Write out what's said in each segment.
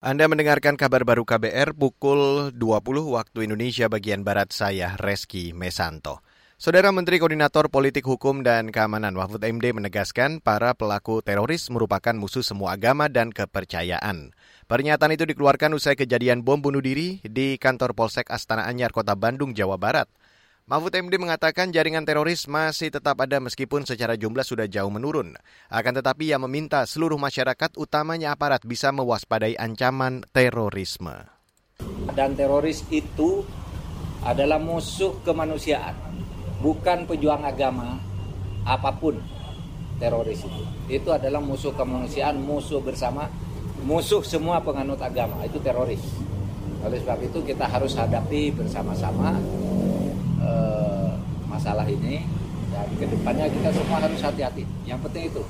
Anda mendengarkan kabar baru KBR pukul 20 waktu Indonesia bagian Barat saya, Reski Mesanto. Saudara Menteri Koordinator Politik Hukum dan Keamanan Mahfud MD menegaskan para pelaku teroris merupakan musuh semua agama dan kepercayaan. Pernyataan itu dikeluarkan usai kejadian bom bunuh diri di kantor Polsek Astana Anyar, Kota Bandung, Jawa Barat. Mahfud MD mengatakan jaringan teroris masih tetap ada meskipun secara jumlah sudah jauh menurun. Akan tetapi ia meminta seluruh masyarakat utamanya aparat bisa mewaspadai ancaman terorisme. Dan teroris itu adalah musuh kemanusiaan, bukan pejuang agama apa pun teroris itu. Itu adalah musuh kemanusiaan, musuh bersama, musuh semua penganut agama, itu teroris. Oleh sebab itu kita harus hadapi bersama-sama masalah ini dan ke depannya kita semua harus hati-hati. Yang penting itu.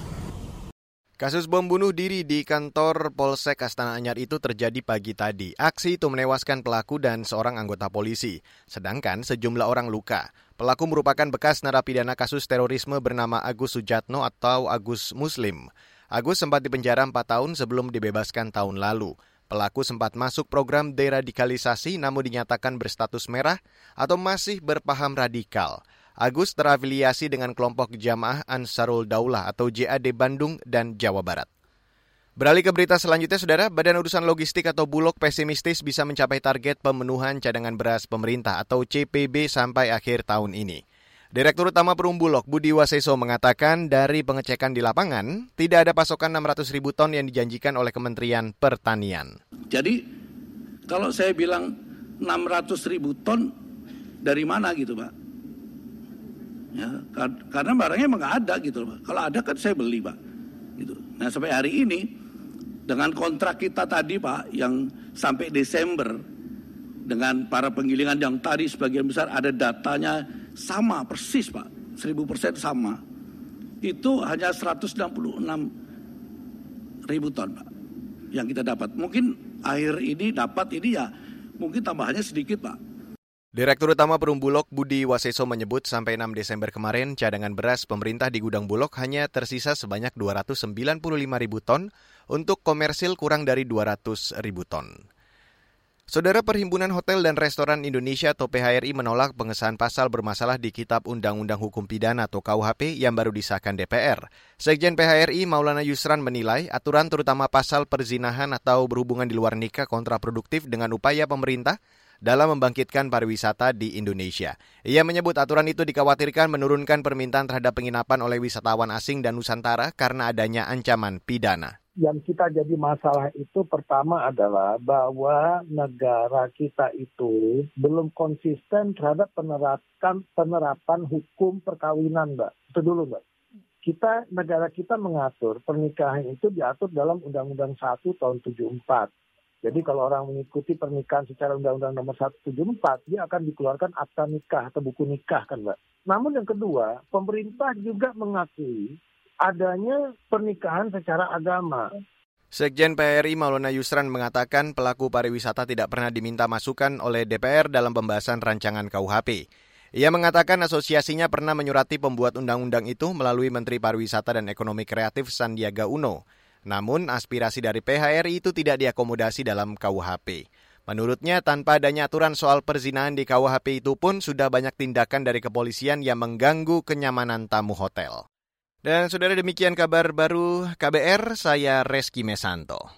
Kasus bom bunuh diri di kantor Polsek Astana Anyar itu terjadi pagi tadi. Aksi itu menewaskan pelaku dan seorang anggota polisi. Sedangkan sejumlah orang luka. Pelaku merupakan bekas narapidana kasus terorisme bernama Agus Sujatno atau Agus Muslim. Agus sempat dipenjara 4 tahun sebelum dibebaskan tahun lalu. Pelaku sempat masuk program deradikalisasi namun dinyatakan berstatus merah atau masih berpaham radikal. Agus terafiliasi dengan kelompok jamaah Ansarul Daulah atau JAD Bandung dan Jawa Barat. Beralih ke berita selanjutnya, Saudara, Badan Urusan Logistik atau Bulog pesimistis bisa mencapai target pemenuhan cadangan beras pemerintah atau CPB sampai akhir tahun ini. Direktur Utama Perum Bulog Budi Waseso mengatakan dari pengecekan di lapangan, tidak ada pasokan 600 ribu ton yang dijanjikan oleh Kementerian Pertanian. Jadi kalau saya bilang 600 ribu ton, dari mana gitu Pak? Ya, karena barangnya emang ada gitu Pak. Kalau ada kan saya beli Pak. Gitu. Nah sampai hari ini dengan kontrak kita tadi Pak yang sampai Desember dengan para penggilingan yang tadi sebagian besar ada datanya sama persis Pak, 1000 persen sama. Itu hanya 166 ribu ton Pak yang kita dapat. Mungkin akhir ini dapat ini ya mungkin tambahannya sedikit Pak. Direktur Utama Perum Bulog Budi Waseso menyebut sampai 6 Desember kemarin cadangan beras pemerintah di gudang Bulog hanya tersisa sebanyak 295 ribu ton untuk komersil kurang dari 200 ribu ton. Saudara Perhimpunan Hotel dan Restoran Indonesia atau PHRI menolak pengesahan pasal bermasalah di Kitab Undang-Undang Hukum Pidana atau KUHP yang baru disahkan DPR. Sekjen PHRI Maulana Yusran menilai aturan terutama pasal perzinahan atau berhubungan di luar nikah kontraproduktif dengan upaya pemerintah dalam membangkitkan pariwisata di Indonesia. Ia menyebut aturan itu dikhawatirkan menurunkan permintaan terhadap penginapan oleh wisatawan asing dan Nusantara karena adanya ancaman pidana yang kita jadi masalah itu pertama adalah bahwa negara kita itu belum konsisten terhadap penerapan penerapan hukum perkawinan, Mbak. Itu dulu, Mbak. Kita negara kita mengatur pernikahan itu diatur dalam Undang-Undang 1 tahun 74. Jadi kalau orang mengikuti pernikahan secara Undang-Undang nomor 174, dia akan dikeluarkan akta nikah atau buku nikah kan, Mbak. Namun yang kedua, pemerintah juga mengakui adanya pernikahan secara agama. Sekjen PRI Maulana Yusran mengatakan pelaku pariwisata tidak pernah diminta masukan oleh DPR dalam pembahasan rancangan KUHP. Ia mengatakan asosiasinya pernah menyurati pembuat undang-undang itu melalui Menteri Pariwisata dan Ekonomi Kreatif Sandiaga Uno. Namun aspirasi dari PHRI itu tidak diakomodasi dalam KUHP. Menurutnya, tanpa adanya aturan soal perzinahan di KUHP itu pun sudah banyak tindakan dari kepolisian yang mengganggu kenyamanan tamu hotel. Dan saudara demikian kabar baru KBR, saya Reski Mesanto.